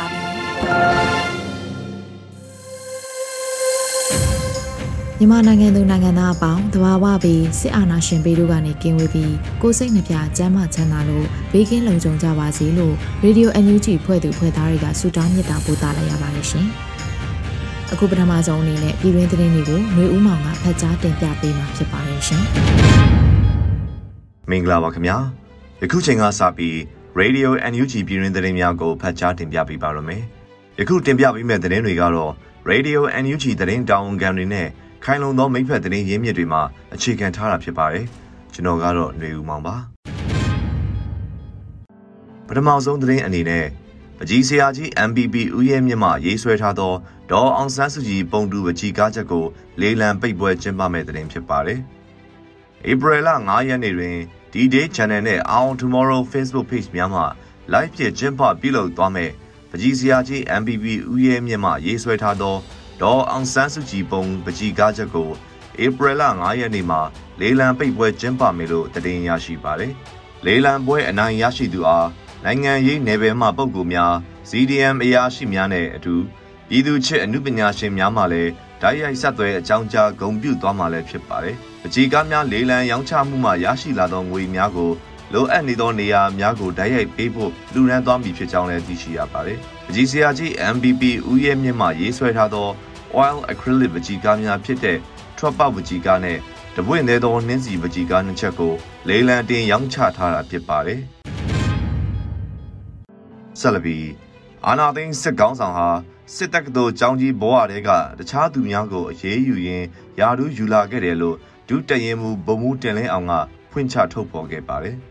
ါပြီ မြန်မာနိုင်ငံသူနိုင်ငံသားအပေါင်းတဘာဝပြီးစစ်အာဏာရှင်ပြည်တို့ကနေကင်းဝေးပြီးကိုစိတ်နှပြကျမ်းမာချမ်းသာလို့ဘေးကင်းလုံခြုံကြပါစေလို့ရေဒီယို NUG ဖွဲ့သူဖွဲ့သားတွေကဆုတောင်းမေတ္တာပို့သလိုက်ရပါတယ်ရှင်။အခုပထမဆုံးအနေနဲ့ပြည်တွင်းသတင်းတွေကိုຫນွေဦးမောင်ကဖတ်ကြားတင်ပြပေးမှာဖြစ်ပါတယ်ရှင်။မင်္ဂလာပါခင်ဗျာ။ယခုချိန်ကစပြီး Radio NUG ပြည်တွင်းသတင်းများကိုဖတ်ကြားတင်ပြပေးပါရမယ်။ ယခုတင်ပြပေးမယ့်သတင်းတွေကတော့ Radio NUG သတင်းတောင်ခံတွေနဲ့ခိုင်လုံသောမိဖက်သတင်းရင်းမြစ်တွေမှာအခြေခံထားတာဖြစ်ပါတယ်။ကျွန်တော်ကတော့ຫນွေဦးမောင်ပါ။ပထမဆုံးသတင်းအနေနဲ့ပကြီးဆရာကြီး MPP ဦးရဲမြင့်မှရေးဆွဲထားသောဒေါ်အောင်ဆန်းစုကြည်ပုံတူပကြီးကားချက်ကိုလေးလံပိတ်ပွဲကျင်းပမဲ့သတင်းဖြစ်ပါတယ်။ဧပြီလ9ရက်နေ့တွင် D-Day Channel နဲ့ Our Tomorrow Facebook Page များမှာ live ဖြစ်ကျင်းပပြုလုပ်သွားမယ် ပကြီးစရာကြီး MPP ဦးရဲမြင့်မှရေးဆွဲထားသောဒေါ်အောင်ဆန်းစုကြည်ပုံပကြီးကားချက်ကိုဧပြီလ9ရက်နေ့မှာလေးလံပိတ်ပွဲကျင်းပမယ်လို့တင်ရရှိပါတယ်။လေးလံပွဲအနိုင်ရရှိသူအားနိုင်ငံရေးနယ်ပယ်မှပုဂ္ဂိုလ်များ CDM အရာရှိများနဲ့အတူပြည်သူ့ချစ်အမှုပညာရှင်များမှလည်းဓာတ်ရိုက်ဆက်သွဲအကြောင်းကြားဂုဏ်ပြုသွားမှာလည်းဖြစ်ပါတယ်။ပကြီးကားများလေးလံရောင်းချမှုမှရရှိလာသောငွေများကို လိုအပ်နေသောနေရာများကိုတိုက်ရိုက်ပေးဖို့လူရန်သွားမည်ဖြစ်ကြောင်းလည်းသိရှိရပါတယ်။ပကြီးစရာကြီး MBP ဦးရဲမြင့်မှရေးဆွဲထားသော oil acrylic ပကြီးကားများဖြစ်တဲ့ trap ပကြီးကားနဲ့တပွင့်သေးသောနှင်းစီပကြီးကားနှစ်ချက်ကိုလေးလံတင်ရောင်းချထားတာဖြစ်ပါတယ်။ဆက်လက်ပြီးအာနာသိန်းစစ်ကောင်းဆောင်ဟာစစ်တပ်ကတော်ចောင်းကြီးဘောရတဲ့ကတခြားသူများကိုအရေးယူရင်းယာဒူးယူလာခဲ့တယ်လို့ဒုတရင်မူဗိုလ်မှူးတင်လင်းအောင်ကဖွင့်ချထုတ်ဖော်ခဲ့ပါတယ်။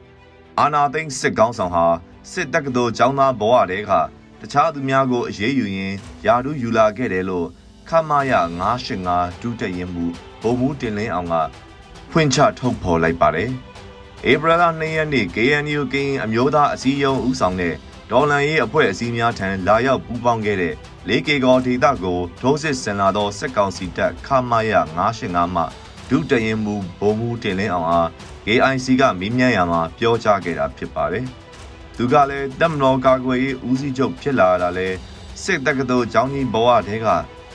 အာနာသိန်းစစ်ကောင်းဆောင်ဟာစစ်တပ်ကတော်ចောင်းသားဘဝတဲကတခြားသူများကိုအရေးယူရင်းယာဒူးယူလာခဲ့တယ်လို့ခမရ985ဒုတက်ရင်မူဗိုလ်မှူးတင်လင်းအောင်ကဖွင့်ချထုတ်ဖော်လိုက်ပါတယ်။ဧပြီလ2ရက်နေ့ KNU ကင်းအမျိုးသားအစည်းအရုံးဦးဆောင်တဲ့ဒေါ်လန်ရေးအဖွဲ့အစည်းများထံလာရောက်ပူးပေါင်းခဲ့တဲ့လေးကေကောဒေသကိုဒိုးစစ်ဆင်လာသောစစ်ကောင်စီတပ်ခမရ985မှဒုတရင်မူဗိုလ်မှူးတင်လင်းအောင်အား KIC ကမေးမြန်းရမှာပြောကြားခဲ့တာဖြစ်ပါတယ်။သူကလည်းတပ်မတော်ကာကွယ်ရေးဦးစီးချုပ်ဖြစ်လာတာလဲစစ်တပ်ကတော်ចောင်းကြီးဘဝတဲက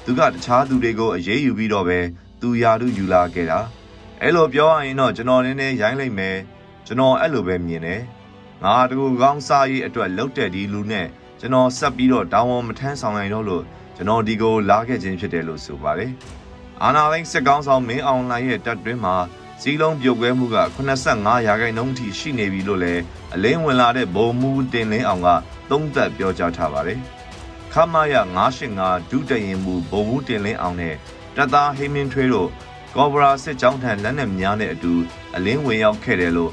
သူကတခြားသူတွေကိုအရေးယူပြီးတော့ပဲသူယာတုယူလာခဲ့တာ။အဲ့လိုပြောရရင်တော့ကျွန်တော်နည်းနည်းရိုင်းလိုက်မယ်။ကျွန်တော်အဲ့လိုပဲမြင်တယ်။ငါတကူကောင်းစားရေးအတွက်လှုပ်တဲ့ဒီလူနဲ့ကျွန်တော်ဆက်ပြီးတော့တောင်းဝန်မထမ်းဆောင်နိုင်တော့လို့ကျွန်တော်ဒီကိုလာခဲ့ခြင်းဖြစ်တယ်လို့ဆိုပါတယ်။အာနာလိုင်းစစ်ကောင်းဆောင်မင်းအောင်လှိုင်ရဲ့တပ်တွင်းမှာ စီးလုံးပြုတ်ကွဲမှုက85ရာခိုင်နှုန်းအထိရှိနေပြီလို့လည်းအလင်းဝင်လာတဲ့ဘုံမူတင်လင်းအောင်ကသုံးသပ်ပြောကြားထားပါတယ်။ခမရ985ဒုတရင်မူဘုံမူတင်လင်းအောင်နဲ့တပ်သားဟိမင်းထွေးတို့ကော်ဘရာစစ်ကြောင်းထံလက်နက်များနဲ့အတူအလင်းဝင်ရောက်ခဲ့တယ်လို့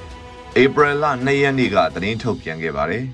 ဧပြီလ2ရက်နေ့ကသတင်းထုတ်ပြန်ခဲ့ပါတယ်။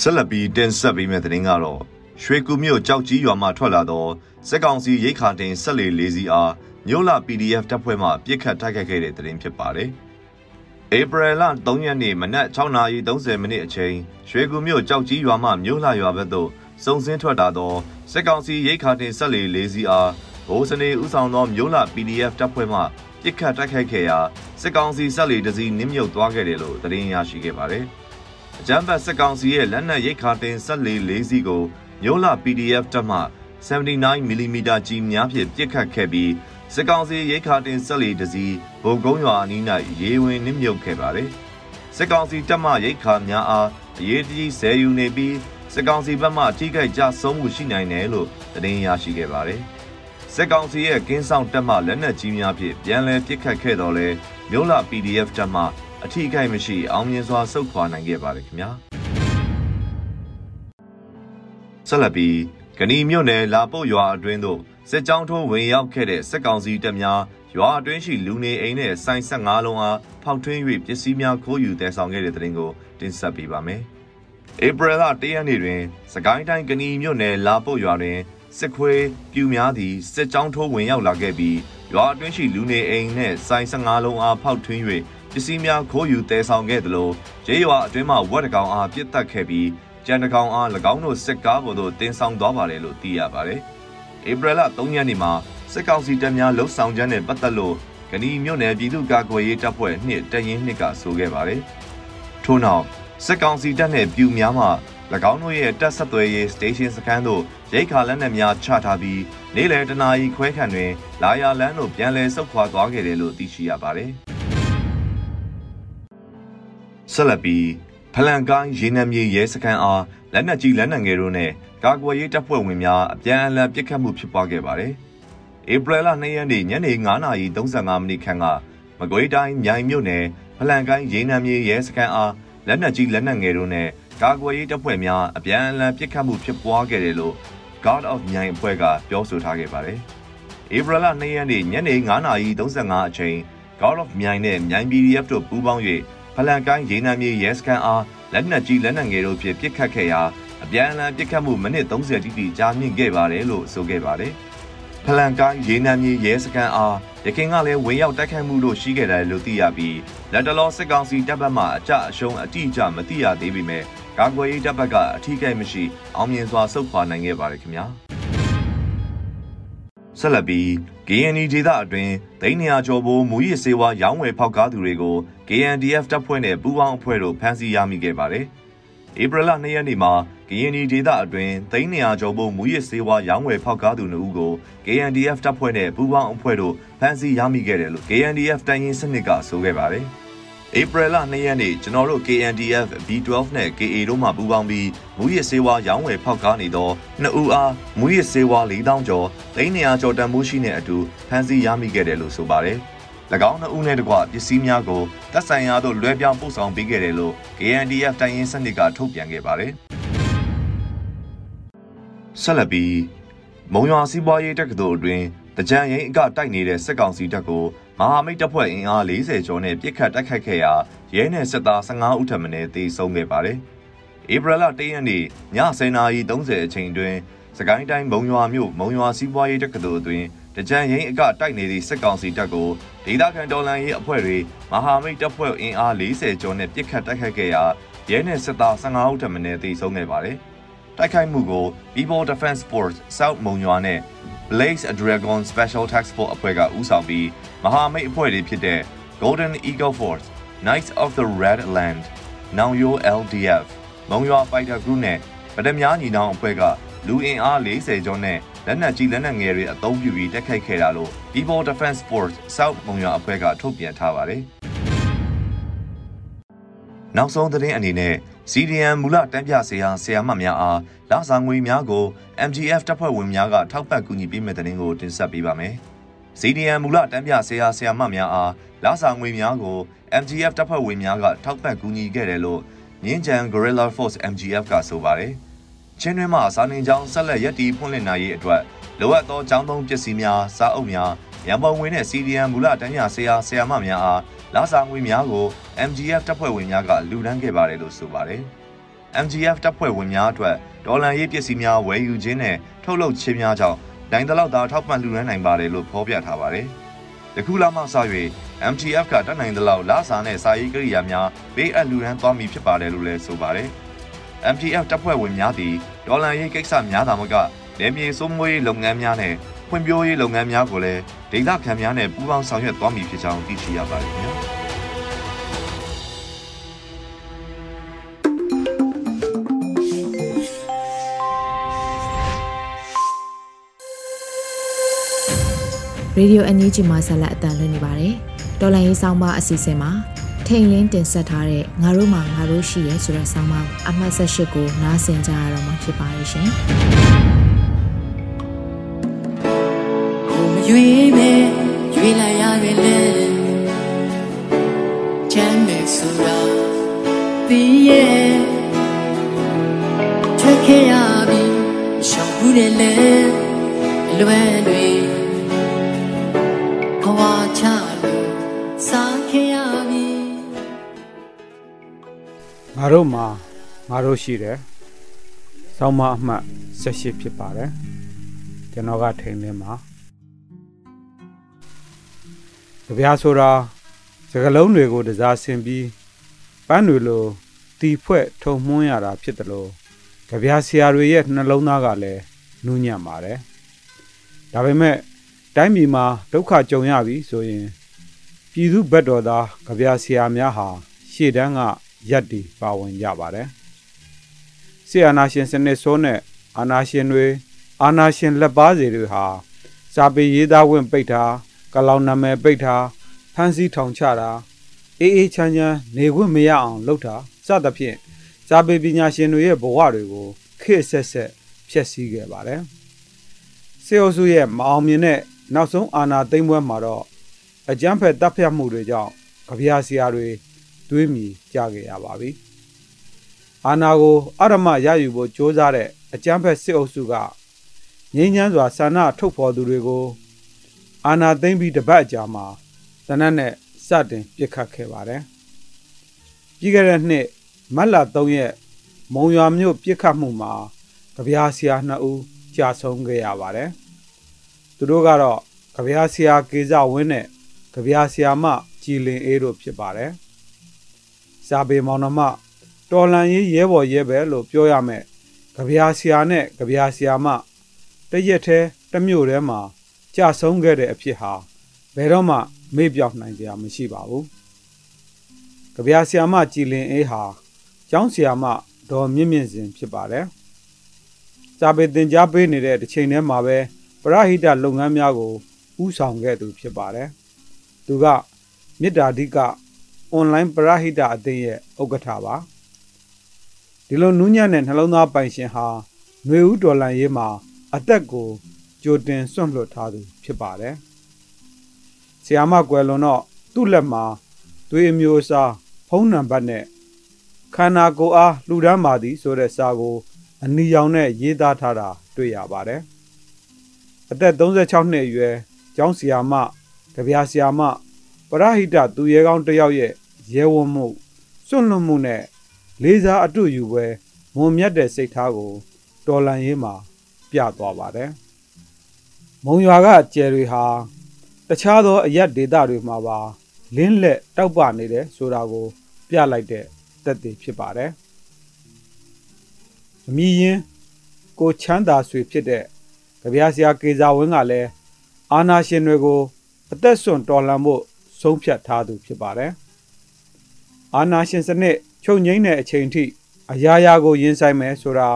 ဆက်လက်ပြီးတင်ဆက်ပေးမယ့်သတင်းကတော့ရွှေကူမြို့ကြောက်ကြီးရွာမှထွက်လာသောစက်ကောင်စီရိတ်ခါတင်ဆက်လေလေးစီအား မြို့လာ PDF တပ်ဖွဲ့မှပြစ်ခတ်တိုက်ခိုက်ခဲ့တဲ့သတင်းဖြစ်ပါတယ်။ဧပြီလ3ရက်နေ့မနက်6:30မိနစ်အချိန်ရွှေကူမြို့ကြောက်ကြီးရွာမှမြို့လာရွာဘက်သို့စုံစင်းထွက်လာသောစစ်ကောင်စီရိတ်ခါတင်ဆက်လေလေးစီအားဘိုးစနေဦးဆောင်သောမြို့လာ PDF တပ်ဖွဲ့မှပြစ်ခတ်တိုက်ခိုက်ခဲ့ရာစစ်ကောင်စီဆက်လေတစည်းနစ်မြုပ်သွားခဲ့တယ်လို့သတင်းရရှိခဲ့ပါတယ်။အကြမ်းဖက်စစ်ကောင်စီရဲ့လက်နက်ရိတ်ခါတင်ဆက်လေလေးစီကိုမြို့လာ PDF တပ်မှ 79mm ကြီးများဖြင့်ပြစ်ခတ်ခဲ့ပြီး စစ်ကောင်စီရိတ်ခါတင်ဆက်လီတစီဘုံကုန်းရွာအနီး၌ရေဝင်နစ်မြုပ်ခဲ့ပါတယ်။စစ်ကောင်စီတပ်မှရိတ်ခါများအားအရေးကြီးဆယ်ယူနေပြီးစစ်ကောင်စီဘက်မှထိခိုက်ကြဆုံးမှုရှိနိုင်တယ်လို့သတင်းရရှိခဲ့ပါတယ်။စစ်ကောင်စီရဲ့ကင်းဆောင်တပ်မှလက်နက်ကြီးများဖြင့်ပြန်လည်ပစ်ခတ်ခဲ့တော်လဲမြို့လာ PDF တပ်မှအထိခိုက်မရှိအောင်မြင်စွာဆုတ်ခွာနိုင်ခဲ့ပါတယ်ခင်ဗျာ။ဆက်လက်ပြီးကဏီမြို့နယ်လာပုတ်ရွာအတွင်းသို့ စစ်ကြောင်းထိုးဝင်ရောက်ခဲ့တဲ့စစ်ကောင်စီတပ်များရွာအတွင်းရှိလူနေအိမ်နဲ့ဆိုင်15လုံးအားဖောက်ထွင်း၍ပစ္စည်းများခိုးယူတည်ဆောင်ခဲ့တဲ့တဲ့တင်ကိုတင်ဆက်ပေးပါမယ်။ဧပြီလ၁ရက်နေ့တွင်စကိုင်းတိုင်းကဏီမြို့နယ်လာပုတ်ရွာတွင်စစ်ခွေးပြူများသည့်စစ်ကြောင်းထိုးဝင်ရောက်လာခဲ့ပြီးရွာအတွင်းရှိလူနေအိမ်နဲ့ဆိုင်15လုံးအားဖောက်ထွင်း၍ပစ္စည်းများခိုးယူတည်ဆောင်ခဲ့သလိုရဲရွာအတွင်းမှဝက်တကောင်အားပြစ်တက်ခဲ့ပြီးကြံတကောင်အား၎င်းတို့စစ်ကားပေါ်သို့တင်ဆောင်သွားပါတယ်လို့သိရပါတယ်။ ဧပြီလ3ရက်နေ့မှာစစ်ကောင်စီတပ်များလှုပ်ဆောင်ချက်နဲ့ပတ်သက်လို့ကဏီမြို့နယ်ပြည်သူ့ကာကွယ်ရေးတပ်ဖွဲ့နှစ်တရင်နှစ်ကဆိုခဲ့ပါတယ်။ထို့နောက်စစ်ကောင်စီတပ်နဲ့ပြူများမှ၎င်းတို့ရဲ့တပ်ဆက်သွယ်ရေးစတေးရှင်းစခန်းသို့ရိတ်ခါလက်နက်များချထားပြီးနေ့လယ်တနာရီခွဲခန့်တွင် လာယာလန်းတို့ပြန်လည်ဆုတ်ခွာသွားခဲ့တယ်လို့သိရှိရပါတယ်။ဆက်လက်ပြီးဖလန်ကိုင်းရေနံမြေရဲစခန်းအားလက်နက်ကြီးလက်နက်ငယ်တို့နဲ့ ကာကွယ်ရေးတပ်ဖွဲ့ဝင်များအပြန်အလှန်ပစ်ခတ်မှုဖြစ်ပွားခဲ့ပါတယ်။ဧပြီလ2ရက်နေ့ညနေ9:35မိနစ်ခန့်ကမကွေးတိုင်းမြိုင်မြို့နယ်ဖလန်ကိုင်းရေနံမြေရဲစခန်းအားလက်နက်ကြီးလက်နက်ငယ်တို့နဲ့ကာကွယ်ရေးတပ်ဖွဲ့များအပြန်အလှန်ပစ်ခတ်မှုဖြစ်ပွားခဲ့တယ်လို့ God of မြိုင်အဖွဲ့ကပြောဆိုထားခဲ့ပါတယ်။ဧပြီလ2ရက်နေ့ညနေ9:35အချိန် God of မြိုင်နဲ့မြိုင် PDF တို့ပူးပေါင်း၍ဖလန်ကိုင်းရေနံမြေရဲစခန်းအားလက်နက်ကြီးလက်နက်ငယ်တို့ဖြင့်ပစ်ခတ်ခဲ့ရာ အပြန်အလှန်ပစ်ခတ်မှုမိနစ်30တိတိကြာမြင့်ခဲ့ပါတယ်လို့ဆိုခဲ့ပါတယ်။ဖလန်ကိုင်းရေနံမြေရဲစခန်းအားရခင်ကလည်းဝင်ရောက်တိုက်ခိုက်မှုတို့ရှိခဲ့တယ်လို့သိရပြီးလက်တလောစစ်ကောင်စီတပ်ဘက်မှအကြအရှုံးအတိအကျမသိရသေးပေမဲ့ကာကွယ်ရေးတပ်ဘက်ကအထီးကိမရှိအောင်မြင်စွာဆုတ်ခွာနိုင်ခဲ့ပါတယ်ခင်ဗျာဆက်လက်ပြီး KNY ဒေသအတွင်းဒိန်းနေရာကျော်ဘိုးမူရစ်စေဝါရောင်းဝယ်ဖောက်ကားသူတွေကို KNDF တပ်ဖွဲ့နဲ့ပူးပေါင်းအဖွဲ့တို့ဖမ်းဆီးရမိခဲ့ပါတယ်။ဧပြီလ2ရက်နေ့မှာ ကရင်နီဒေသအတွင်းသိန်း200ကျော်ဖို့မူရစ်စေဝါရောင်းဝယ်ဖောက်ကားသူ2ဦးကို KNDF တပ်ဖွဲ့နဲ့ပူးပေါင်းအဖွဲ့တို့ဖမ်းဆီးရမိခဲ့တယ်လို့ KNDF တိုင်းရင်းစနစ်ကဆိုခဲ့ပါတယ်။ဧပြီလ2ရက်နေ့ကျွန်တော်တို့ KNDF B12 နဲ့ KA တို့မှပူးပေါင်းပြီးမူရစ်စေဝါရောင်းဝယ်ဖောက်ကားနေသော2ဦးအားမူရစ်စေဝါ4000ကျော်သိန်း200ကျော်တန်ဖိုးရှိတဲ့အတူဖမ်းဆီးရမိခဲ့တယ်လို့ဆိုပါတယ်။၎င်းနှစ်ဦးနဲ့တကွပစ္စည်းများကိုတပ်ဆိုင်ရာတို့လွှဲပြောင်းပို့ဆောင်ပေးခဲ့တယ်လို့ KNDF တိုင်းရင်းစနစ်ကထုတ်ပြန်ခဲ့ပါတယ်။ ဆက်လက်ပြီးမုံရွာစီးပွားရေးတက္ကသိုလ်အတွင်းတကြံရင်အကတိုက်နေတဲ့စစ်ကောင်စီတပ်ကိုမဟာမိတ်တပ်ဖွဲ့အင်အား40ကျော်နဲ့ပြစ်ခတ်တိုက်ခိုက်ခဲ့ရာရဲနယ်စစ်သား15ဦးထပ်မံတေဆုံးခဲ့ပါတယ်။ဧပြီလ1ရက်နေ့ည10:30အချိန်တွင်စကိုင်းတိုင်းမုံရွာမြို့မုံရွာစီးပွားရေးတက္ကသိုလ်အတွင်းတကြံရင်အကတိုက်နေသည့်စစ်ကောင်စီတပ်ကိုဒေသခံတော်လှန်ရေးအဖွဲ့တွေမဟာမိတ်တပ်ဖွဲ့အင်အား40ကျော်နဲ့ပြစ်ခတ်တိုက်ခိုက်ခဲ့ရာရဲနယ်စစ်သား15ဦးထပ်မံတေဆုံးခဲ့ပါတယ်။ တိုက်ခိုက်မှုကို People Defense Force South မုံရွာနဲ့ Blaze Dragon Special Task Force အဖွဲ့ကဦးဆောင်ပြီးမဟာမိတ်အဖွဲ့တွေဖြစ်တဲ့ Golden Eagle Force, Knights of the Red Land, Now Yo LDF, မုံရွာ Fighter Group နဲ့ဗဒမြားညီနောင်အဖွဲ့ကလူအင်အား40ကျော်နဲ့လက်နက်ကြီးလက်နက်ငယ်တွေအသုံးပြုပြီးတိုက်ခိုက်ခဲ့တာလို့ People Defense Force South မုံရွာအဖွဲ့ကထုတ်ပြန်ထားပါတယ်။နောက်ဆုံးသတင်းအနေနဲ့ CDM မူလတန်းပြဆရာဆရာမများအားလစာငွေများကို MGF တပ်ဖွဲ့ဝင်များကထောက်ပံ့ကူညီပေးမယ့်တဲ့တင်ကိုတင်ဆက်ပေးပါမယ်။ CDM မူလတန်းပြဆရာဆရာမများအားလစာငွေများကို MGF တပ်ဖွဲ့ဝင်များကထောက်ပံ့ကူညီခဲ့တယ်လို့မြင်းကြံ Guerrilla Force MGF ကဆိုပါတယ်။ချင်းတွင်းမှာစာနေကြောင်းဆက်လက်ရည်တည်ဖွင့်လှစ်နိုင်ရေးအတွက်လိုအပ်သောကျောင်းသုံးပစ္စည်းများစားအုပ်များရန်ပုံငွေနဲ့ CDM မူလတန်းပြဆရာဆရာမများအား လာစာငွေများကို MGF တပ်ဖွဲ့ဝင်များကလူဒန်းခဲ့ပါတယ်လို့ဆိုပါတယ်။ MGF တပ်ဖွဲ့ဝင်များအတွက်ဒေါ်လာရေးပစ္စည်းများဝယ်ယူခြင်းနဲ့ထုတ်လုပ်ခြင်းများကြောင့်ဒိုင်းတလောက်သာထောက်ပံ့လှူဒန်းနိုင်ပါတယ်လို့ဖော်ပြထားပါတယ်။တခုလာမှစ၍ MGF ကတတ်နိုင်သလောက်လာစာနဲ့စာရေးကိရိယာများပေးအပ်လှူဒန်းသွားမည်ဖြစ်ပါတယ်လို့လည်းဆိုပါတယ်။ MGF တပ်ဖွဲ့ဝင်များသည်ဒေါ်လာရေးကိစ္စများသာမကနယ်မြေစိုးမိုးရေးလုပ်ငန်းများနဲ့ ဖွံ့ဖြိုးရေးလုပ်ငန်းများကိုလည်းဒေသခံများနဲ့ပူးပေါင်းဆောင်ရွက်သွားမည်ဖြစ်ကြောင်းသိရှိရပါတယ်ခင်ဗျာရေဒီယိုအန်ယူဂျီမှာဆက်လက်အတန်လွှင့်နေပါတယ်။တော်လိုင်းရေးဆောင်မအစီအစဉ်မှာထိန်လင်းတင်ဆက်ထားတဲ့ငါတို့မှာငါတို့ရှိရဲဆိုတဲ့ဆောင်းပါးအမှတ်၁၈ကိုနားဆင်ကြရတော့မှာဖြစ်ပါရဲ့ရှင်။ ရွေးမယ်ရွေးလိုက်ရတယ်လေချမ်းမြေဆိုတာပြီးရဲ့ထွက်ခဲ့ရပြီရှောင်ဘူးတယ်လေလွယ်တွေဘဝချလို့စားခဲ့ရပြီငါတို့မှာငါတို့ရှိတယ်။ဆောင်းမအမှတ်18ဖြစ်ပါတယ်။ကျွန်တော်ကထိန်လင်းမှာ ကြပြားဆိုတာစကလုံးတွေကိုတစားဆင်ပြီးပန်းတွေလိုတီဖွဲ့ထုံမွှန်းရတာဖြစ်တယ်လို့ကြပြားဆရာတွေရဲ့နှလုံးသားကလည်းနူးညံ့ပါတယ်။ဒါပေမဲ့တိုင်းပြည်မှာဒုက္ခကြုံရပြီဆိုရင်ပြည်သူဘက်တော်သားကြပြားဆရာများဟာရှေ့တန်းကရက်တီပါဝင်ကြပါတယ်။ဆီအာနာရှင်စနစ်ဆိုးနဲ့အာနာရှင်တွေအာနာရှင်လက်ပါစီတွေဟာစာပေရေးသားဝင်ပိတ်တာ ကလောင်နာမည်ပိတ်တာဖမ်းဆီးထောင်ချတာအေးအေးချမ်းချမ်းနေခွင့်မရအောင်လုပ်တာစသဖြင့်စာပေပညာရှင်တွေရဲ့ဘဝတွေကိုခေတ်ဆက်ဆက်ဖျက်ဆီးခဲ့ပါတယ်။စေအိုစုရဲ့မအောင်မြင်တဲ့နောက်ဆုံးအာဏာသိမ်းပွဲမှာတော့အကြမ်းဖက်တပ်ဖြတ်မှုတွေကြောင့်ကြပြားဆရာတွေတွေးမိကြခဲ့ရပါပြီ။အာနာကိုအရမရယူဖို့ကြိုးစားတဲ့အကြမ်းဖက်စစ်အုပ်စုကငြိမ်းချမ်းစွာဆန္ဒထုတ်ဖော်သူတွေကို အာနာသိမ့်ပြီးတပတ်အကြာမှာတနက်နဲ့စတင်ပြစ်ခတ်ခဲ့ပါတယ်။ပြီးခဲ့တဲ့နှစ်မတ်လ3ရက်မုံရွာမြို့ပြစ်ခတ်မှုမှာကြပြားဆရာ2ဦးကြာဆုံးခဲ့ရပါတယ်။သူတို့ကတော့ကြပြားဆရာကေဇဝင်းနဲ့ကြပြားဆရာမကြည်လင်အေးတို့ဖြစ်ပါတယ်။စာပေမောင်နှမတော်လန်ရေးရဲဘော်ရဲပဲလို့ပြောရမယ်ကြပြာဆရာနဲ့ကြပြာဆရာမတရက်သေးတမျိုးထဲမှာ ကြာဆုံးခဲ့တဲ့အဖြစ်ဟာဘယ်တော့မှမေ့ပြောက်နိုင်ကြမရှိပါဘူးကြပြာဆရာမကြည်လင်အေးဟာကျောင်းဆရာမဒေါ်မြင့်မြင့်စင်ဖြစ်ပါတယ်စာပေသင်ကြားပေးနေတဲ့တစ်ချိန်တည်းမှာပဲပရဟိတလုပ်ငန်းများကိုဥဆောင်ခဲ့သူဖြစ်ပါတယ်သူကမေတ္တာဓိကအွန်လိုင်းပရဟိတအသင်းရဲ့ဥက္ကဋ္ဌပါဒီလိုနူးညံ့တဲ့နှလုံးသားပိုင်ရှင်ဟာຫນွေဦးတော်လန်ရေးမှာအသက်ကို ကြိုတင်စွန့်လွတ်ထားသူဖြစ်ပါတယ်ဆီယာမကွယ်လွန်တော့သူ့လက်မှာသွေးအမျိုးအစားဖုံးနံပါတ်နဲ့ခန္ဓာကိုယ်အားလှူဒန်းပါသည်ဆိုတဲ့စာကို အနီရောင်နဲ့ရေးသားထားတာတွေ့ရပါတယ်အသက်36နှစ်အရွယ်ကျောင်းဆီယာမကြပြာဆီယာမပရဟိတသူရဲကောင်းတယောက်ရဲ့ရဲဝံ့မှုစွန့်လွတ်မှုနဲ့လေးစားအတူယူပွဲမွန်မြတ်တဲ့စိတ်ထားကိုတော်လန်ရေးမှာပြသွားပါတယ်။ မုံရွာကကျယ်တွေဟာတခြားသောအရက်ဒေသတွေမှာပါလင်းလက်တောက်ပနေတယ်ဆိုတာကို ပြလိုက်တဲ့သက်သေဖြစ်ပါတယ်။အမီရင်ကိုချမ်းသာဆွေဖြစ်တဲ့ကြပြားဆရာကေဇာဝင်းကလည်းအာနာရှင်တွေကို အသက်ဆွန့်တော်လှန်ဖို့ဆုံးဖြတ်ထားသူဖြစ်ပါတယ်။အာနာရှင်စနစ်ချုပ်ငိမ့်တဲ့အချိန်ထိအရာရာကိုရင်ဆိုင်မယ်ဆိုတာ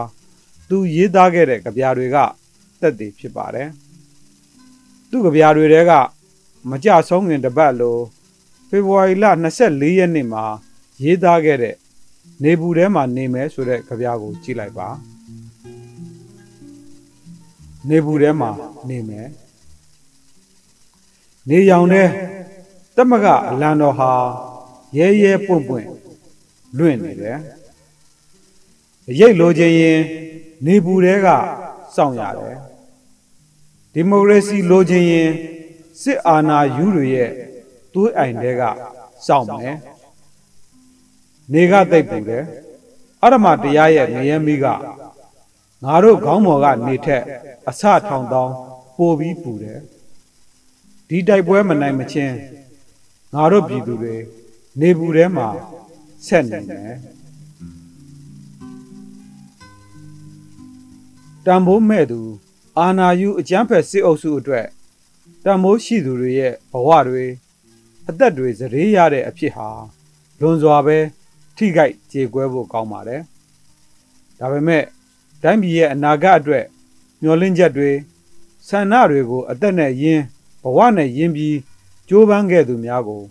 သူရေးသားခဲ့တဲ့ကြပြတွေကသက်သေဖြစ်ပါတယ်။ သူ့ကြပြတွေတဲကမကြဆုံးခင်တပတ်လိုဖေဖော်ဝါရီလ24ရက်နေ့မှာရေးသားခဲ့တဲ့နေဘူးထဲမှာနေမယ်ဆိုတဲ့ကြပြကိုကြည့်လိုက်ပါနေဘူးထဲမှာနေမယ်နေရောင်တဲ့တမကအလံတော်ဟာရဲရဲပွန့်ပွန့်လွင့်နေတယ်ရိတ်လိုချင်ရင်နေပူတဲကစောင့်ရတယ် ဒီမိုကရေစီလိုချင်ရင်စစ်အာဏာယူတွေရဲ့သွေးအိုင်တဲကစောင့်မယ်နေကတိတ်ပူတယ်အရမတရားရဲ့ငရဲမိကငါတို့ခေါင်းပေါ်ကနေထက်အဆထောင်တောင်းပိုပြီးပူတယ်ဒီတိုက်ပွဲမနိုင်မချင်းငါတို့ပြည်သူတွေနေဘူးထဲမှာဆက်နေတယ်တံမိုးမဲ့သူ အာနာယူအကျန်းဖက်စစ်အုပ်စုအတွက်တံမိုးရှိသူတွေရဲ့ဘဝတွေအသက်တွေစရေရတဲ့အဖြစ်ဟာလွန်စွာပဲထိခိုက်ကြေကွဲဖို့ကောင်းပါတယ်ဒါပေမဲ့တိုင်းပြည်ရဲ့အနာဂတ်အတွက်မျှော်လင့်ချက်တွေဆန္ဒတွေကိုအသက်နဲ့ယင်းဘဝနဲ့ယင်းပြီးကြိုးပမ်းခဲ့သူများကို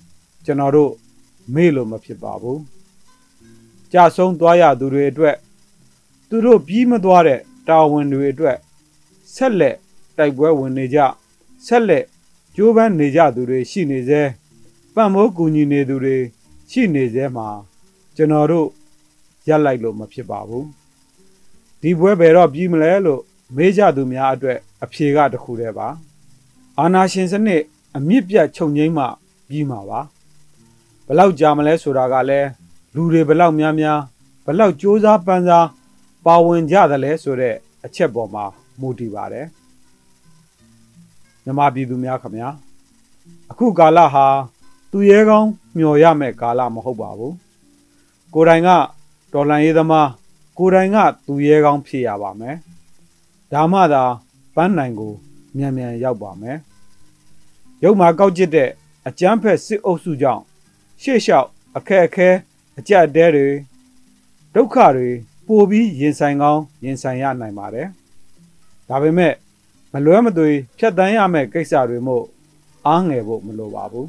ကျွန်တော်တို့မေ့လို့မဖြစ်ပါဘူးကြာဆုံးသွားရသူတွေအတွက် သူတို့ပြီးမသွားတဲ့တာဝန်တွေအတွက် ဆက်လက်တိုက်ပွဲဝင်နေကြဆက်လက်ကြိုးပမ်းနေကြသူတွေရှိနေစေပံ့ပိုးကူညီနေသူတွေရှိနေစေမှာကျွန်တော်တို့ရက်လိုက်လို့မဖြစ်ပါဘူးဒီပွဲဘယ်တော့ပြီးမလဲလို့မေးကြသူများအတွက်အဖြေကတခုတည်းပါအာနာရှင်စနစ်အမြင့်ပြတ်ချုပ်ငိမ့်မှပြီးမှာပါဘလောက်ကြာမလဲဆိုတာကလည်းလူတွေဘလောက်များများဘလောက်စ조사ပန်းစားပါဝင်ကြသလဲဆိုတဲ့အချက်ပေါ်မှာ မူတည်ပါတယ်မြမပြည်သူများခင်ဗျာအခုကာလဟာသူရဲကောင်းမျော်ရမယ့်ကာလမဟုတ်ပါဘူးကိုယ်တိုင်ကတော်လန်ရေးသမားကိုယ်တိုင်ကသူရဲကောင်းဖြစ်ရပါမယ်ဒါမှသာပန်းနိုင်ကိုမြန်မြန်ရောက်ပါမယ်ရုပ်မှာကောက်ကျစ်တဲ့အကျန်းဖက်စစ်အုပ်စုကြောင့်ရှေ့လျှောက်အခက်အခဲအကြက်အတဲတွေဒုက္ခတွေပိုပြီးရင်ဆိုင်ကောင်းရင်ဆိုင်ရနိုင်ပါတယ် ဒါပေမဲ့မလွဲမသွေဖြတ်တန်းရမယ့်ကိစ္စတွေမို့အားငယ်ဖို့မလိုပါဘူး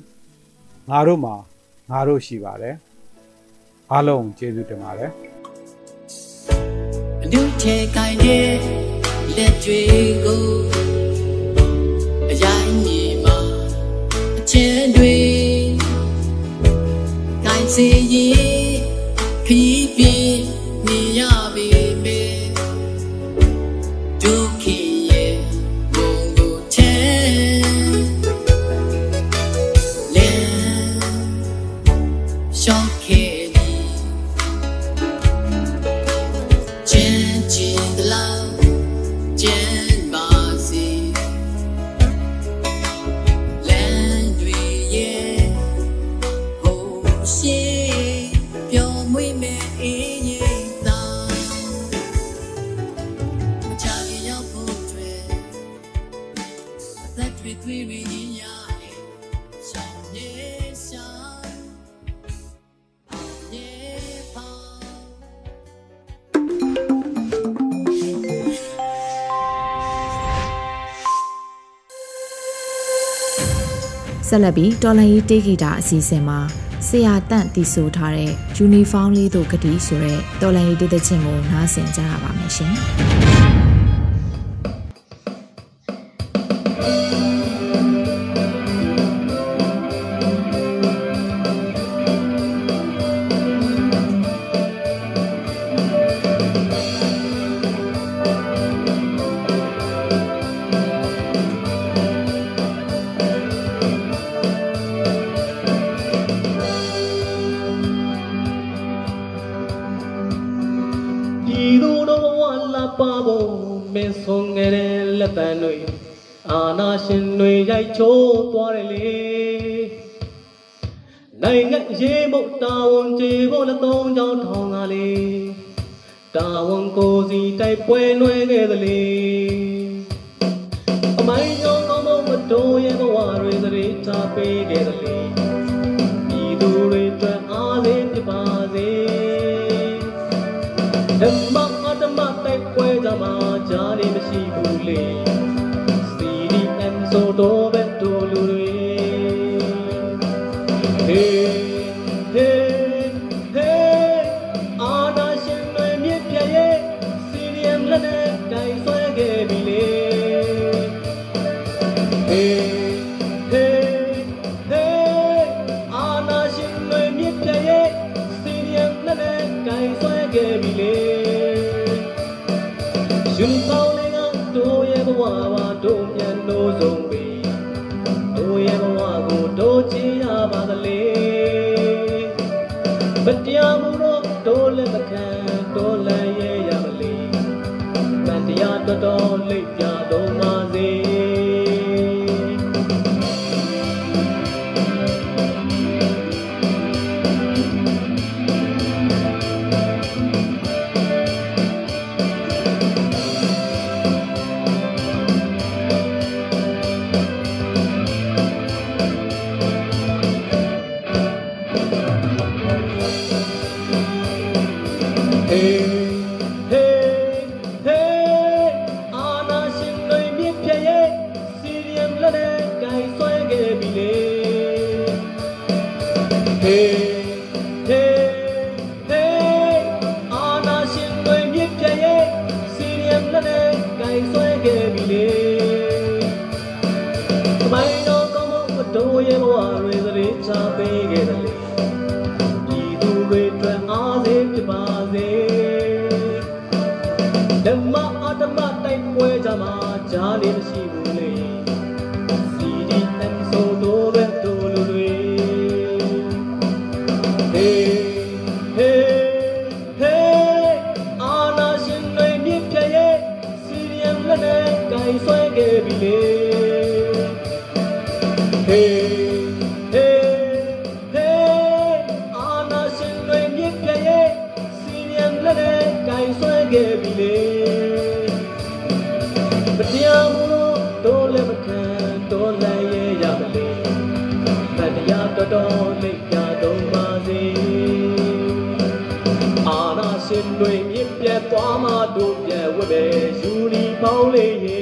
ငါတို့မှာငါတို့ရှိပါတယ်အားလုံးကျေးဇူးတင်ပါတယ်အနုထဲကိုင်းတဲ့လက်တွေကိုအရိုင်းမြေမှာအချဲတွေကိုင်းစေရင်ခီးပြ ဆက်လက်ပြီးတော်လန်ရေးတေးဂီတာအစီအစဉ်မှာဆရာတန့်တီဆိုထားတဲ့ Uniform လေးတို့ဂတိဆိုတဲ့တော်လန်ရေးတေးသချင်းကိုနားဆင်ကြရပါမယ်ရှင်။။ ရှင်တွေရိုက်ချိုးသွားတယ်လေ။နိုင်ငံရေးမုတ်တာဝန်ကြေဖို့လက်သုံးချောင်းထောင်ကလေးတာဝန်ကိုစီတိုက်ပွဲနှွဲခဲ့သလေ။အမိုင်းကြောင့်ကောင်းမမတော်ရဲ့ဘဝတွေသတိထားပေးခဲ့သလေ။ CDM လက်နဲ့ Ei. မှတို့ပြတ်ဝဲပဲယူလီပေါင်းလေးရေ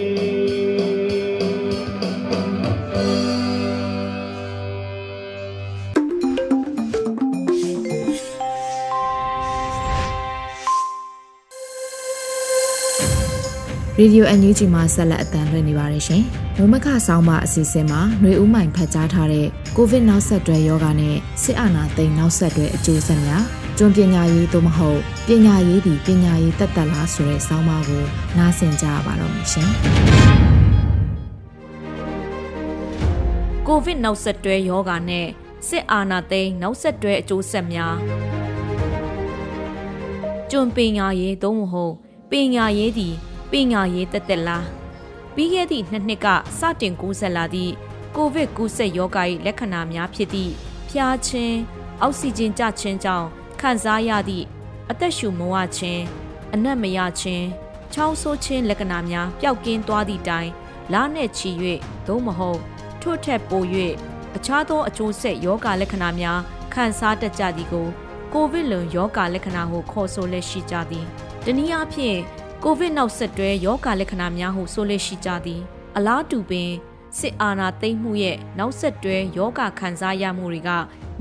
ရေဒီယိုအန်ယူဂျီမှာဆက်လက်အသံလွှင့်နေပါတယ်ရှင်။မမခဆောင်းပါအစီအစဉ်မှာຫນွေဦးမိုင်ဖတ်ကြားထားတဲ့ကိုဗစ်နောက်ဆက်တွဲယောဂနဲ့စစ်အာဏာသိမ်းနောက်ဆက်တွဲအကျိုးဆက်များ ကျွမ်းပညာရေးသို့မဟုတ်ပညာရေးဒီပညာရေးတက်တက်လားဆိုတဲ့ဆောင်းပါးကိုနားဆင်ကြရပါတော့မယ်ရှင်။ကိုဗစ်နောက်ဆက်တွဲယောဂါနဲ့စစ်အာဏာသိမ်းနောက်ဆက်တွဲအကျိုးဆက်များကျွန်းပင်ညာရေးသုံးမဟုတ်ပင်ညာရေးသည်ပင်ညာရေးတက်တက်လားပြီးခဲ့သည့်နှစ်နှစ်ကစတင်ကူးဆက်လာသည့်ကိုဗစ်ကူးဆက်ယောဂါ၏လက္ခဏာများဖြစ်သည့်ဖျားခြင်းအောက်ဆီဂျင်ကျခြင်းကြောင့် ခံစားရသည့်အသက်ရှူမဝခြင်းအနက်မရခြင်းချောင်းဆိုးခြင်းလက္ခဏာများပျောက်ကင်းသွားသည့်တိုင်လာနဲ့ချီ၍သို့မဟုတ်ထို့ထက်ပို၍အခြားသောအကျိုးဆက်ယောဂလက္ခဏာများခံစားတတ်ကြသည်ကိုကိုဗစ်လွန်ယောဂလက္ခဏာဟုခေါ်ဆိုလက်ရှိကြသည်တနည်းအားဖြင့်ကိုဗစ်နောက်ဆက်တွဲယောဂလက္ခဏာများဟုဆိုလက်ရှိကြသည်အလားတူပင်စစ်အာဏာသိမ်းမှုရဲ့နောက်ဆက်တွဲယောဂခံစားရမှုတွေက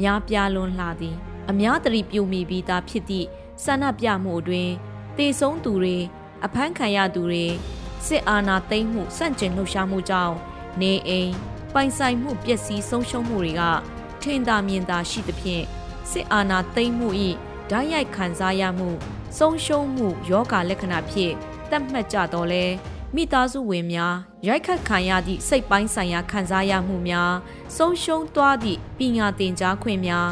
များပြားလွန်းလှသည် အများတရီပြုမိပြီးသားဖြစ်သည့်ဆန္ဒပြမှုအတွင်တေဆုံးသူတွေအဖမ်းခံရသူတွေစစ်အာဏာသိမ်းမှုစန့်ကျင်လှုပ်ရှားမှုကြောင့်နေအိမ်ပိုင်ဆိုင်မှုပျက်စီးဆုံးရှုံးမှုတွေကထင်သာမြင်သာရှိသဖြင့်စစ်အာဏာသိမ်းမှု၏ဓာတ်ရိုက်ခံစားရမှုဆုံးရှုံးမှုယောဂလက္ခဏာဖြင့်သတ်မှတ်ကြတော့လဲမိသားစုဝင်များရိုက်ခတ်ခံရသည့်စိတ်ပိုင်းဆိုင်ရာခံစားရမှုများဆုံးရှုံးသွားသည့်ပညာသင်ကြားခွင့်များ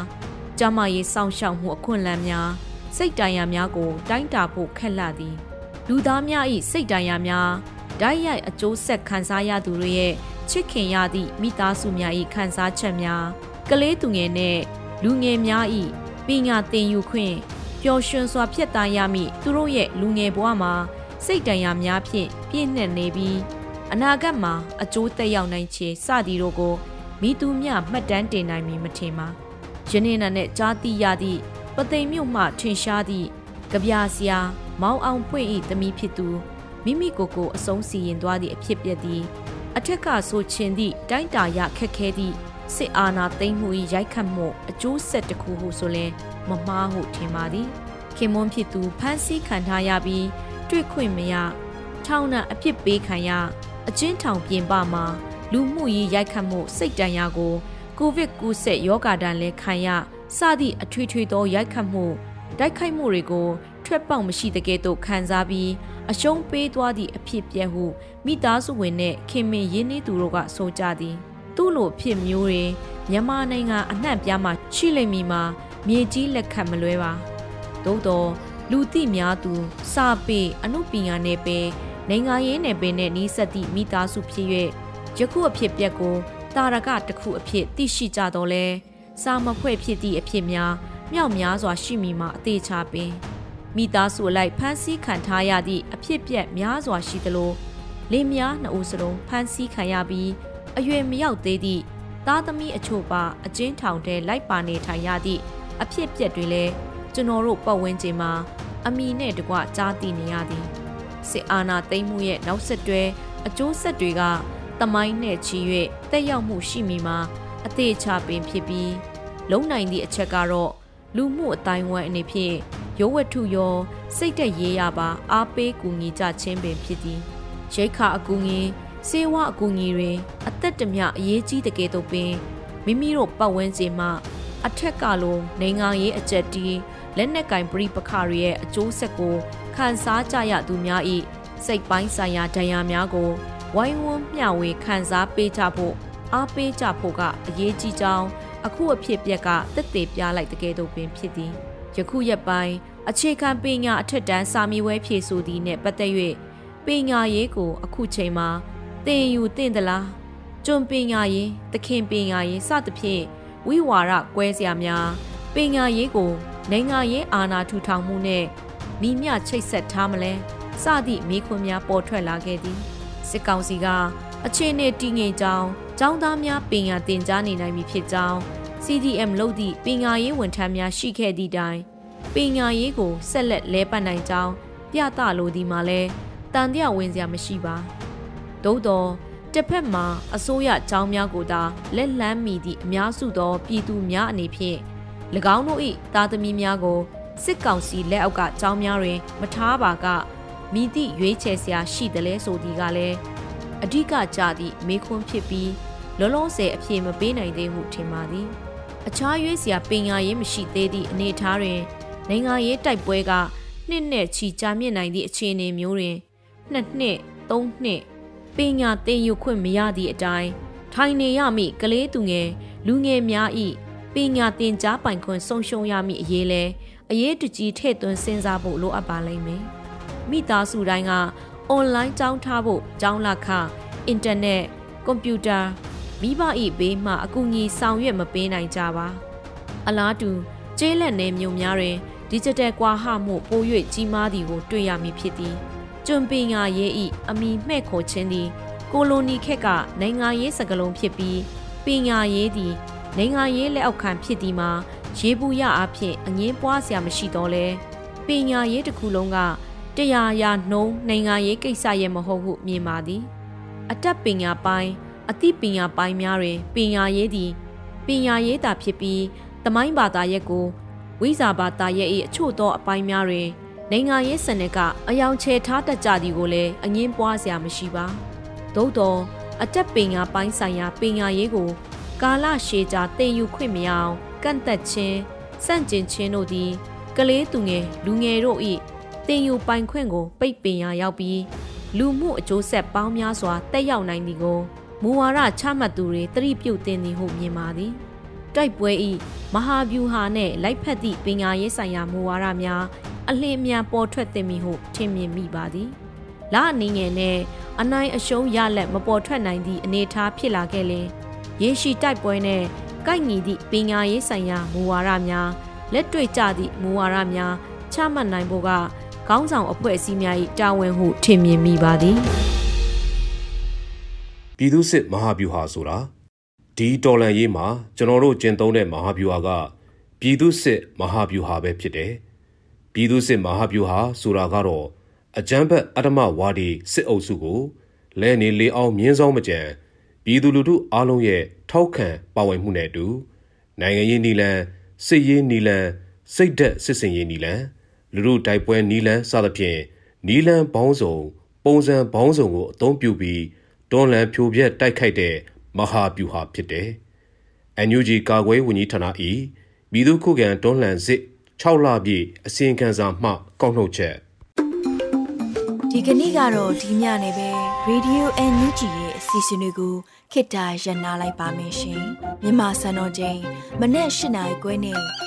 ကျမရေးစောင့်ရှောက်မှုအခွင့်အလမ်းများစိတ်တိုင်ရာများကို တိုင်းတာဖို့ခက်လာသည်လူသားများ၏စိတ်တိုင်ရာများဓာတ်ရိုက်အကျိုးဆက်ခံစားရသူတွေရဲ့ချစ်ခင်ရသည့်မိသားစုများ၏ခံစားချက်များကလေးသူငယ်နှင့်လူငယ်များ၏ပညာသင်ယူခွင့်ပျော်ရွှင်စွာဖြတ်တန်းရမည့်သူတို့ရဲ့လူငယ်ဘဝမှာစိတ်တန်ရာများဖြင့်ပြည့်နှက်နေပြီးအနာဂတ်မှာအကျိုးသက်ရောက်နိုင်ခြေစသည်တို့ကိုမိသူမြမှတ်တမ်းတင်နိုင်မည်မထင်ပါ ယနေ့နာနဲ့ကြားသိရသည့်ပသိမ်မြို့မှထင်ရှားသည့်ကြပြဆရာမောင်အောင်ဖွင့်၏သမီးဖြစ်သူမိမိကိုယ်ကိုအဆုံးစီရင်သွားသည့်အဖြစ်ပြက်သည်အထက်ကဆိုချင်သည့်တိုင်းတာရခက်ခဲသည့်စစ်အာဏာသိမ်းမှု၏ရိုက်ခတ်မှုအကျိုးဆက်တစ်ခုဟုဆိုလျှင်မမှားဟုထင်ပါသည်ခင်မွန်းဖြစ်သူဖမ်းဆီးခံထားရပြီးတွေ့ခွင့်မရထောင်နှံအပြစ်ပေးခံရအချင်းထောင်ပြင်ပမှာလူမှုရေးရိုက်ခတ်မှုစိတ်တန်ရာကို ကိုဗစ်ကူးဆက်ယောဂါတန်လဲခံရစသည့်အထွေထွေသောရိုက်ခတ်မှုတိုက်ခိုက်မှုတွေကိုထွက်ပေါက်မရှိတဲ့ကဲ့သို့ခံစားပြီးအရှုံးပေးသွားသည့်အဖြစ်ပြက်ဟုမိသားစုဝင်နဲ့ခင်မင်ရင်းနှီးသူတို့ကဆိုကြသည် သူ့လိုဖြစ်မျိုးတွေမြန်မာနိုင်ငံအနှံ့ပြားမှာရှိလိမ့်မည်မှာမြေကြီးလက်ခတ်မလွဲပါသို့တော့လူသိများသူစာပေအမှုပညာနယ်ပယ်နိုင်ငံရေးနယ်ပယ်နဲ့နှီးဆက်သည့်မိသားစုဖြစ်၍ယခုအဖြစ်ပြက်ကို တာရကတစ်ခုအဖြစ်သိရှိကြတော့လဲစာမဖွဲ့ဖြစ်သည့်အဖြစ်များမြောက်များစွာရှိမိမှာအသေးချပင်မိသားစုအလိုက်ဖမ်းဆီးခံထားရသည့်အဖြစ်ပြက်များစွာရှိသလိုလင်းများနှစ်ဦးစလုံးဖမ်းဆီးခံရပြီးအရွယ်မရောက်သေးသည့်သားသမီးအချို့ပါအကျဉ်းထောင်ထဲလိုက်ပါနေထိုင်ရသည့်အဖြစ်ပြက်တွေလည်းကျွန်တော်တို့ပတ်ဝန်းကျင်မှာအမိနဲ့တကွကြားသိနေရသည်စစ်အာဏာသိမ်းမှုရဲ့နောက်ဆက်တွဲအကျိုးဆက်တွေက တမိုင်းနဲ့ချီ၍တက်ရောက်မှုရှိမိမှာအသေးချပင်ဖြစ်ပြီးလုံနိုင်သည့်အချက်ကတော့လူမှုအတိုင်းဝိုင်းအနေဖြင့်ရုပ်ဝတ္ထုရော စိတ်သက်ရေးရပါအားပေးကူညီကြခြင်းပင်ဖြစ်သည်ရိတ်ခအကူငင်းစေဝအကူအညီတွေအသက်တမျှအရေးကြီးတဲ့ကဲ့သို့ပင်မိမိတို့ပတ်ဝန်းကျင်မှာအထက်ကလိုနိုင်ငံရေးအကြက်တီးလက်နက်ကင်ပြိပခတွေရဲ့အကျိုးဆက်ကိုခံစားကြရသူများ၏စိတ်ပိုင်းဆိုင်ရာဒဏ်ရာများကို ဝိုင်းဝန်းမျှဝေခံစားပေးကြဖို့အားပေးကြဖို့ကအရေးကြီးကြောင်းအခုအဖြစ်ပြက်ကတက်သေးပြလိုက်တဲ့ကဲ့သို့ပင်ဖြစ်သည်ယခုရက်ပိုင်းအခြေခံပညာအထက်တန်းစာမေးပွဲဖြေဆိုသည်နှင့်ပတ်သက်၍ပညာရေးကို အခုချိန်မှာသင်ယူသင့်သလားကျွံပညာရေးသခင်ပညာရေးစသဖြင့်ဝိဝါရကွဲစရာများပညာရေးကိုနိုင်ငံရေးအာဏာထူထောင်မှုနဲ့မိမျှချိတ်ဆက်ထားမလဲစသည့်မိခွန်းများပေါ်ထွက်လာခဲ့သည် စစ်ကောင်စီကအခြေအနေတည်ငြိမ်ကြောင်းចောင်းသားများပညာသင်ကြားနေနိုင်ပြီဖြစ်ကြောင်း CDM လုပ်သည့်ပညာရေးဝန်ထမ်းများရှိခဲ့သည့်တိုင်ပညာရေးကိုဆက်လက်လဲပတ်နိုင်ကြောင်းပြသလိုဒီမှာလဲတန်တရားဝင်စရာမရှိပါသို့တော့တစ်ဖက်မှာအစိုးရအကြောင်းများကိုသာလက်လန်းမိသည့်အများစုသောပြည်သူများအနေဖြင့်၎င်းတို့၏သားသမီးများကိုစစ်ကောင်စီလက်အောက်ကအကြောင်းများတွင် မထားပါက မိသည့်ရွေးချယ်စရာရှိတယ်လဲဆိုသည်ကလည်းအဓိကကြသည့်မေခွန်းဖြစ်ပြီးလောလောဆယ်အပြေမပေးနိုင်သေးဟုထင်ပါသည်အခြားရွေးစရာပညာရေးမရှိသေးသည့်အနေအထားတွင်နိုင်ငံရေးတိုက်ပွဲကနှစ်နဲ့ချီကြာမြင့်နိုင်သည့်အခြေအနေမျိုးတွင်နှစ်နှစ်သုံးနှစ်ပညာသင်ယူခွင့်မရသည့်အတိုင်းထိုင်နေရမည့်ကလေးသူငယ်လူငယ်များ၏ပညာသင်ကြားပိုင်ခွင့်ဆုံးရှုံးရမည့်အရေးလဲအရေးတကြီးထည့်သွင်းစဉ်းစားဖို့လိုအပ်ပါလိမ့်မယ် မိသားစုတိုင်းကအွန်လိုင်းကျောင်းထားဖို့ကျောင်းလာခအင်တာနက်ကွန်ပျူတာမိဘ၏ဘေးမှအကူအညီဆောင်ရွက်မပေးနိုင်ကြပါအလားတူကျေးလက်နယ်မြို့များတွင် digital ကွာဟမှုပို၍ကြီးမားသည်ကိုတွေ့ရမည်ဖြစ်သည်ကျွံပင်ညာရေး၏အမိမှဲ့ခေါ်ခြင်းသည်ကိုလိုနီခက်ကနိုင်ငံရေးစကလုံးဖြစ်ပြီးပညာရေးသည်နိုင်ငံရေးလက်အောက်ခံဖြစ်သည်မှာရေးဘူးရအဖြစ်အငင်းပွားစရာမရှိတော့လဲပညာရေးတစ်ခုလုံးက တရားရာနှုံးနိုင်ငံရေးကိစ္စရဲ့မဟုတ်ဟုမြင်ပါသည် အတက်ပညာပိုင်းအသိပညာပိုင်းများတွင်ပညာရေးသည်ပညာရေးသာဖြစ်ပြီးသမိုင်းဘာသာရပ်ကိုဝိဇာဘာသာရဲ့အချို့သောအပိုင်းများတွင်နိုင်ငံရေးစနစ်ကအယောင်ချဲထားတတ်ကြသည်ကိုလည်းအငင်းပွားစရာမရှိပါသို့တော့အတက်ပညာပိုင်းဆိုင်ရာပညာရေးကို ကာလရှည်ကြာသင်ယူခွင့်မရအောင်ကန့်သက်ခြင်းစန့်ကျင်ခြင်းတို့သည် ကလေးသူငယ်လူငယ်တို့၏ တင်ယူပိုင်ခွင့်ကိုပိတ်ပင်ရာရောက်ပြီးလူမှုအကျိုးဆက်ပေါင်းများစွာတက်ရောက်နိုင်သည်ကိုမူဝါဒချမှတ်သူတွေသတိပြုတင်သည်ဟုမြင်ပါသည်တိုက်ပွဲဤမဟာဗျူဟာနှင့်လိုက်ဖက်သည့်ပညာရေးဆိုင်ရာမူဝါဒများအလင်းအမြန်ပေါ်ထွက်သင့်ပြီဟုထင်မြင်မိပါသည်လအနေငယ်နဲ့အနိုင်အရှုံးရလက်မပေါ်ထွက်နိုင်သည့်အနေအထားဖြစ်လာခဲ့လင်ရေရှိတိုက်ပွဲနဲ့ကိုက်ညီသည့်ပညာရေးဆိုင်ရာမူဝါဒများလက်တွေ့ကျသည့်မူဝါဒများချမှတ်နိုင်ဖို့က ခေါင်းဆောင်အဖွဲ့အစည်းများ၏တာဝန်ဟုထင်မြင်မိပါသည်ပြည်သူစစ်မဟာဗျူဟာဆိုတာဒီတော်လန်ရေးမှာကျွန်တော်တို့ကျင့်သုံးတဲ့မဟာဗျူဟာကပြည်သူစစ်မဟာဗျူဟာပဲဖြစ်တယ်ပြည်သူစစ်မဟာဗျူဟာဆိုတာကတော့အကြမ်းဖက်အတ္တမဝါဒီစစ်အုပ်စုကိုလဲနေလေအောင်မြင်းဆောင်မကြံပြည်သူလူထုအားလုံးရဲ့ထောက်ခံပါဝင်မှုနဲ့အတူနိုင်ငံရေးနီလန်စစ်ရေးနီလန်စိတ်သက်စစ်စင်ရေးနီလန် လူလူတိုက်ပွဲနီလန်စသဖြင့်နီလန်ဘောင်းစုံ ပုံစံဘောင်းစုံကိုအသုံးပြုပြီးတွန်းလှန်ဖြိုပြက်တိုက်ခိုက်တဲ့မဟာဗျူဟာဖြစ်တယ်။ NUG ကာကွယ်ဝန်ကြီးဌာန၏ပြည်သူ့ခုခံတွန်းလှန်စစ်6လပြည့်အစီရင်ခံစာမှကောက်နှုတ်ချက်ဒီကနေ့ကတော့ဒီညနေပဲ Radio NUG ရဲ့အစီအစဉ်လေးကိုခေတ္တရ延လိုက်ပါမယ်ရှင်မြန်မာစံတော်ချိန်မနေ့၈နိုင်ခွဲနဲ့ည